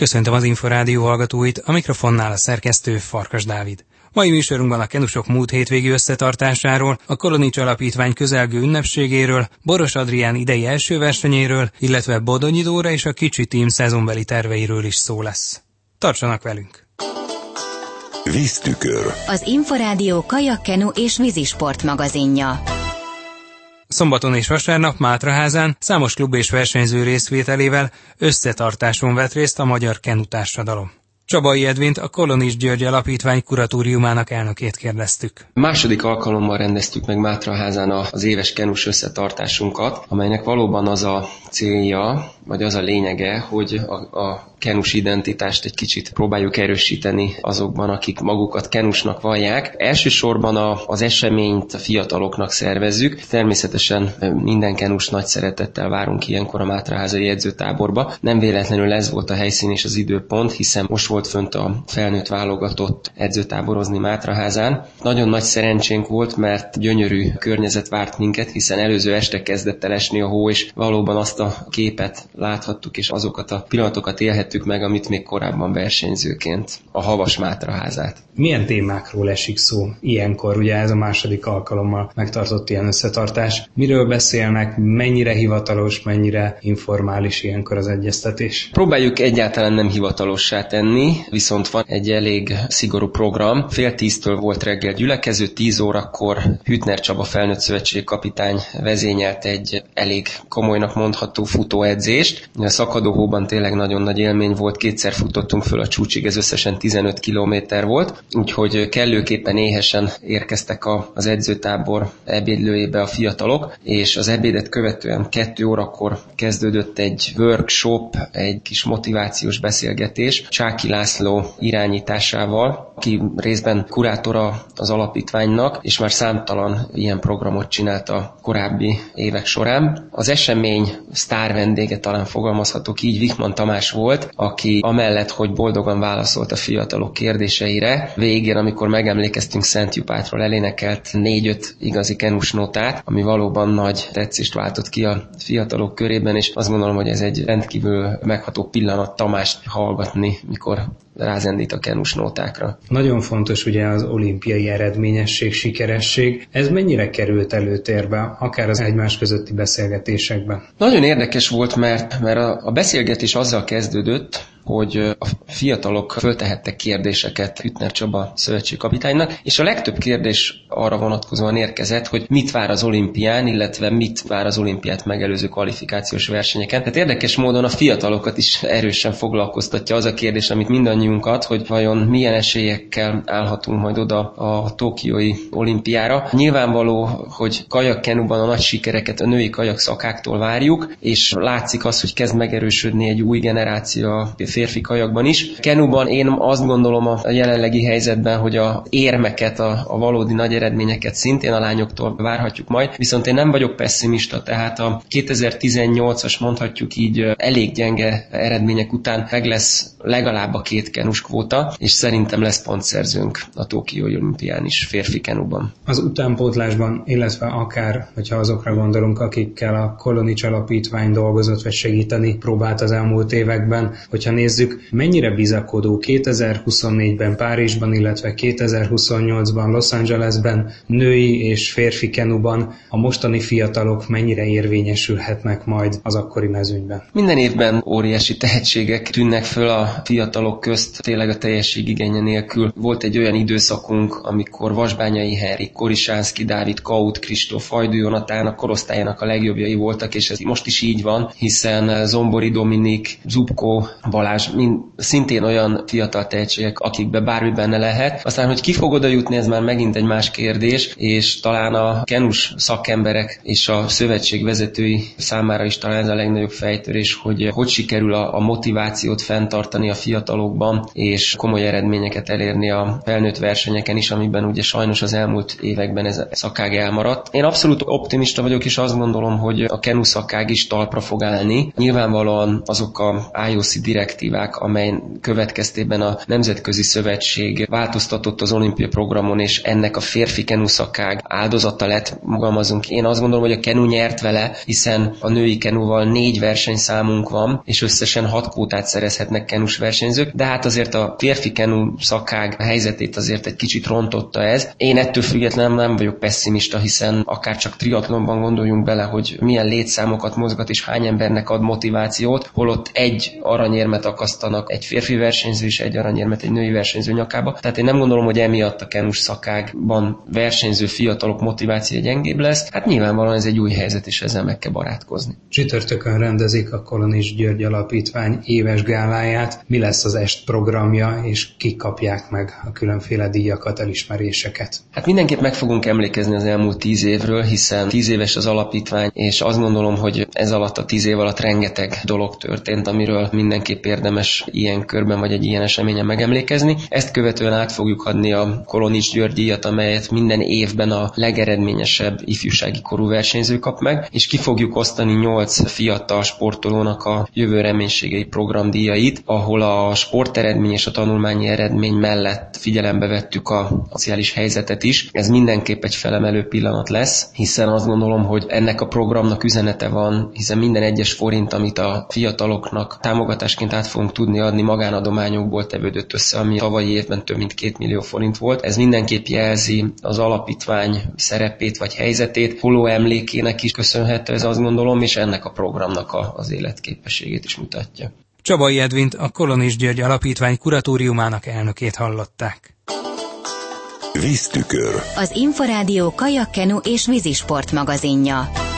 Köszöntöm az Inforádió hallgatóit, a mikrofonnál a szerkesztő Farkas Dávid. Mai műsorunkban a kenusok múlt hétvégi összetartásáról, a Kolonics Alapítvány közelgő ünnepségéről, Boros Adrián idei első versenyéről, illetve Bodonyi Dóra és a kicsi tím szezonbeli terveiről is szó lesz. Tartsanak velünk! Víztükör. Az Inforádió kajakkenu és vízisport magazinja. Szombaton és vasárnap Mátraházán számos klub és versenyző részvételével összetartáson vett részt a Magyar Kenutársadalom. Csabai Edvint, a Kolonis György Alapítvány kuratóriumának elnökét kérdeztük. Második alkalommal rendeztük meg Mátraházán az éves kenus összetartásunkat, amelynek valóban az a célja, vagy az a lényege, hogy a, a kenus identitást egy kicsit próbáljuk erősíteni azokban, akik magukat kenusnak vallják. Elsősorban a, az eseményt a fiataloknak szervezzük. Természetesen minden kenus nagy szeretettel várunk ilyenkor a Mátraházai edzőtáborba. Nem véletlenül ez volt a helyszín és az időpont, hiszen most volt fönt a felnőtt válogatott edzőtáborozni Mátraházán. Nagyon nagy szerencsénk volt, mert gyönyörű környezet várt minket, hiszen előző este kezdett el esni a hó, és valóban azt a képet láthattuk, és azokat a pillanatokat élhettük meg, amit még korábban versenyzőként, a Havas Mátraházát. Milyen témákról esik szó ilyenkor, ugye ez a második alkalommal megtartott ilyen összetartás? Miről beszélnek, mennyire hivatalos, mennyire informális ilyenkor az egyeztetés? Próbáljuk egyáltalán nem hivatalossá tenni, viszont van egy elég szigorú program. Fél tíztől volt reggel gyülekező, tíz órakor Hütner Csaba felnőtt szövetség kapitány vezényelt egy elég komolynak mondható futóedzést. A szakadóhóban tényleg nagyon nagy élmény volt, kétszer futottunk föl a csúcsig, ez összesen 15 kilométer volt, úgyhogy kellőképpen éhesen érkeztek az edzőtábor ebédlőjébe a fiatalok, és az ebédet követően kettő órakor kezdődött egy workshop, egy kis motivációs beszélgetés Csáki László irányításával, aki részben kurátora az alapítványnak, és már számtalan ilyen programot csinált a korábbi évek során. Az esemény sztár vendége talán fogalmazhatok így, Vikman Tamás volt, aki amellett, hogy boldogan válaszolt a fiatalok kérdéseire, végén, amikor megemlékeztünk Szent Jupátról, elénekelt négy-öt igazi kenusnótát, ami valóban nagy tetszést váltott ki a fiatalok körében, és azt gondolom, hogy ez egy rendkívül megható pillanat Tamást hallgatni, mikor rázendít a kenus nótákra. Nagyon fontos ugye az olimpiai eredményesség, sikeresség. Ez mennyire került előtérbe, akár az egymás közötti beszélgetésekben? Nagyon érdekes volt, mert, mert a, a beszélgetés azzal kezdődött, good. Hogy a fiatalok föltehettek kérdéseket Hütner Csaba szövetségkapitánynak, és a legtöbb kérdés arra vonatkozóan érkezett, hogy mit vár az olimpián, illetve mit vár az olimpiát megelőző kvalifikációs versenyeken. Tehát érdekes módon a fiatalokat is erősen foglalkoztatja az a kérdés, amit mindannyiunkat, hogy vajon milyen esélyekkel állhatunk majd oda a Tokiói olimpiára. Nyilvánvaló, hogy kajakkenuban a nagy sikereket a női kajak szakáktól várjuk, és látszik az, hogy kezd megerősödni egy új generáció férfi kajakban is. Kenuban én azt gondolom a jelenlegi helyzetben, hogy a érmeket, a, a valódi nagy eredményeket szintén a lányoktól várhatjuk majd, viszont én nem vagyok pessimista, tehát a 2018-as mondhatjuk így elég gyenge eredmények után meg lesz legalább a két kenus kvóta, és szerintem lesz pontszerzőnk a Tokiói olimpián is férfi kenuban. Az utánpótlásban, illetve akár, hogyha azokra gondolunk, akikkel a Kolonics Alapítvány dolgozott, vagy segíteni próbált az elmúlt években, hogyha nézzük, mennyire bizakodó 2024-ben Párizsban, illetve 2028-ban Los Angelesben, női és férfi kenuban a mostani fiatalok mennyire érvényesülhetnek majd az akkori mezőnyben. Minden évben óriási tehetségek tűnnek föl a fiatalok közt, tényleg a teljesség igénye nélkül. Volt egy olyan időszakunk, amikor Vasbányai Heri, Korisánszki Dávid, Kaut, Kristóf, Fajdu Jonatán a korosztályának a legjobbjai voltak, és ez most is így van, hiszen Zombori Dominik, Zubko, Balázs Balázs, mind, szintén olyan fiatal tehetségek, akikbe bármi benne lehet. Aztán, hogy ki fog oda jutni, ez már megint egy más kérdés, és talán a kenus szakemberek és a szövetség vezetői számára is talán ez a legnagyobb fejtörés, hogy hogy sikerül a, a motivációt fenntartani a fiatalokban, és komoly eredményeket elérni a felnőtt versenyeken is, amiben ugye sajnos az elmúlt években ez a szakág elmaradt. Én abszolút optimista vagyok, és azt gondolom, hogy a kenu szakág is talpra fog állni. Nyilvánvalóan azok a IOC direkt direktívák, amely következtében a Nemzetközi Szövetség változtatott az olimpia programon, és ennek a férfi kenuszakág áldozata lett, magamazunk. Én azt gondolom, hogy a kenu nyert vele, hiszen a női kenuval négy versenyszámunk van, és összesen hat kótát szerezhetnek kenus versenyzők, de hát azért a férfi kenu szakág helyzetét azért egy kicsit rontotta ez. Én ettől függetlenül nem vagyok pessimista, hiszen akár csak triatlonban gondoljunk bele, hogy milyen létszámokat mozgat és hány embernek ad motivációt, holott egy aranyérmet akasztanak egy férfi versenyző és egy aranyérmet egy női versenyző nyakába. Tehát én nem gondolom, hogy emiatt a kenus szakágban versenyző fiatalok motiváció gyengébb lesz. Hát nyilvánvalóan ez egy új helyzet, és ezzel meg kell barátkozni. Csütörtökön rendezik a Kolonis György Alapítvány éves gáláját. Mi lesz az est programja, és kik kapják meg a különféle díjakat, elismeréseket? Hát mindenképp meg fogunk emlékezni az elmúlt tíz évről, hiszen tíz éves az alapítvány, és azt gondolom, hogy ez alatt a tíz év alatt rengeteg dolog történt, amiről mindenképp érdemes ilyen körben vagy egy ilyen eseményen megemlékezni. Ezt követően át fogjuk adni a Kolonics György díjat, amelyet minden évben a legeredményesebb ifjúsági korú versenyző kap meg, és ki fogjuk osztani 8 fiatal sportolónak a jövő reménységei programdíjait, ahol a sporteredmény és a tanulmányi eredmény mellett figyelembe vettük a szociális helyzetet is. Ez mindenképp egy felemelő pillanat lesz, hiszen azt gondolom, hogy ennek a programnak üzenete van, hiszen minden egyes forint, amit a fiataloknak támogatásként át fogunk tudni adni, magánadományokból tevődött össze, ami tavalyi évben több mint két millió forint volt. Ez mindenképp jelzi az alapítvány szerepét vagy helyzetét, holó emlékének is köszönhető ez azt gondolom, és ennek a programnak a, az életképességét is mutatja. Csabai Edvint, a Kolonis György Alapítvány kuratóriumának elnökét hallották. Víztükör. Az Inforádió kajakkenu és vízisport magazinja.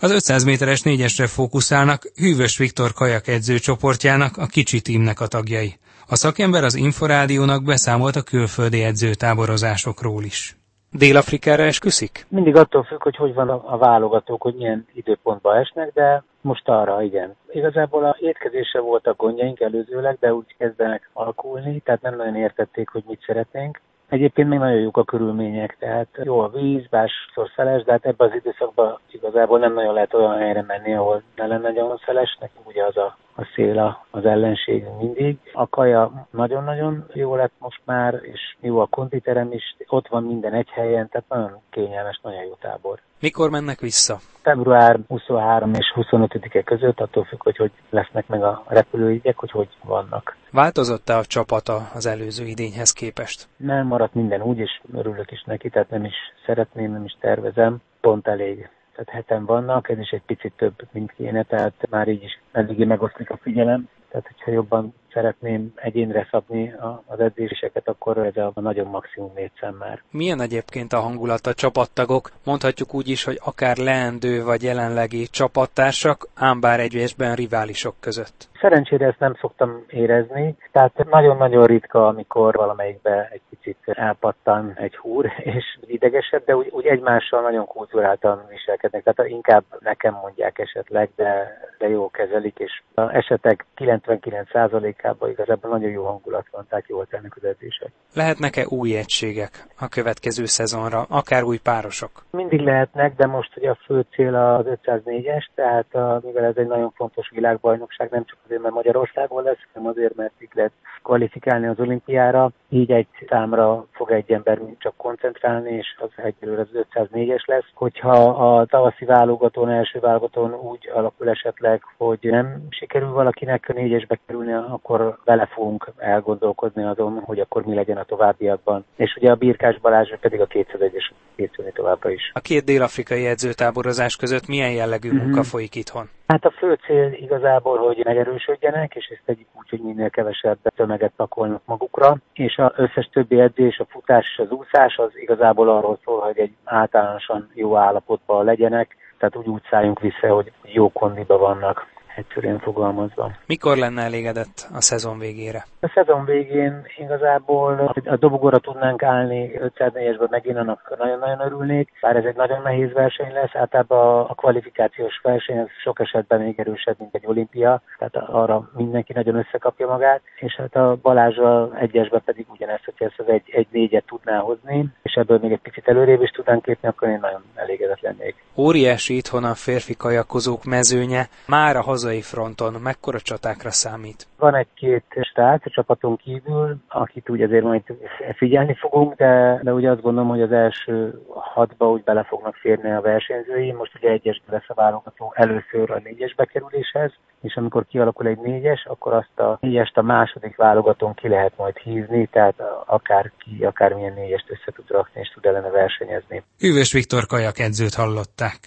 Az 500 méteres négyesre fókuszálnak Hűvös Viktor kajak edzőcsoportjának, a kicsi tímnek a tagjai. A szakember az Inforádiónak beszámolt a külföldi edzőtáborozásokról is. Dél-Afrikára esküszik? Mindig attól függ, hogy hogy van a, a válogatók, hogy milyen időpontba esnek, de most arra, igen. Igazából a étkezésre voltak gondjaink előzőleg, de úgy kezdenek alakulni, tehát nem nagyon értették, hogy mit szeretnénk. Egyébként még nagyon jók a körülmények, tehát jó a víz, másszor szeles, de hát ebben az időszakban igazából nem nagyon lehet olyan helyre menni, ahol ne lenne nagyon szeles, nekünk ugye az a, a szél az ellenség mindig. A kaja nagyon-nagyon jó lett most már, és jó a konditerem is, ott van minden egy helyen, tehát nagyon kényelmes, nagyon jó tábor. Mikor mennek vissza? Február 23 és 25-e között, attól függ, hogy hogy lesznek meg a repülőigyek, hogy hogy vannak. Változott-e a csapata az előző idényhez képest? Nem maradt minden úgy, és örülök is neki, tehát nem is szeretném, nem is tervezem, pont elég tehát heten vannak, ez is egy picit több, mint kéne, tehát már így is eléggé megoszlik a figyelem. Tehát, hogyha jobban szeretném egyénre szabni az edzéseket, akkor ez a nagyon maximum négy szem már. Milyen egyébként a hangulat a csapattagok? Mondhatjuk úgy is, hogy akár leendő vagy jelenlegi csapattársak, ám bár egyesben riválisok között. Szerencsére ezt nem szoktam érezni, tehát nagyon-nagyon ritka, amikor valamelyikbe egy picit elpattan egy húr, és idegesebb, de úgy, úgy egymással nagyon kulturáltan viselkednek. Tehát inkább nekem mondják esetleg, de, de jó kezelik, és a esetek 99%-ában igazából nagyon jó hangulat van, tehát jól tennek az edzések. Lehetnek-e új egységek a következő szezonra, akár új párosok? Mindig lehetnek, de most ugye a fő cél az 504-es, tehát a, mivel ez egy nagyon fontos világbajnokság, nem csak azért, mert Magyarországon lesz, hanem azért, mert így lehet kvalifikálni az olimpiára, így egy számra fog egy ember csak koncentrálni, és az egyelőre az 504-es lesz. Hogyha a tavaszi válogatón, első válogatón úgy alakul esetleg, hogy nem sikerül valakinek a négyesbe kerülni, akkor vele fogunk elgondolkozni azon, hogy akkor mi legyen a továbbiakban. És ugye a Birkás Balázs pedig a 201-es készülni továbbra is. A két dél-afrikai edzőtáborozás között milyen jellegű mm-hmm. munka folyik itthon? Hát a fő cél igazából, hogy megerősödjenek, és ezt tegyük úgy, hogy minél kevesebb tömeget pakolnak magukra, és az összes többi edzés, a futás és az úszás az igazából arról szól, hogy egy általánosan jó állapotban legyenek, tehát úgy úgy szálljunk vissza, hogy jó kondiba vannak, egyszerűen fogalmazva. Mikor lenne elégedett a szezon végére? A szezon végén igazából a dobogóra tudnánk állni 504-esben megint annak nagyon-nagyon örülnék, bár ez egy nagyon nehéz verseny lesz, általában a kvalifikációs verseny az sok esetben még erősebb, mint egy olimpia, tehát arra mindenki nagyon összekapja magát, és hát a Balázsra egyesben pedig ugyanezt, hogyha ezt az egy, egy négyet tudná hozni, és ebből még egy picit előrébb is tudnánk lépni, akkor én nagyon elégedett lennék. Óriási itthon a férfi kajakozók mezőnye, már a hazai fronton mekkora csatákra számít? Van egy-két stát a csapaton kívül, akit úgy azért majd figyelni fogunk, de, de ugye azt gondolom, hogy az első hatba úgy bele fognak férni a versenyzői. Most ugye egyes lesz a válogató először a négyes bekerüléshez, és amikor kialakul egy négyes, akkor azt a négyest a második válogatón ki lehet majd hízni, tehát akár ki, akármilyen négyest össze tud rakni, és tud ellene versenyezni. Hűvös Viktor kajak edzőt hallották.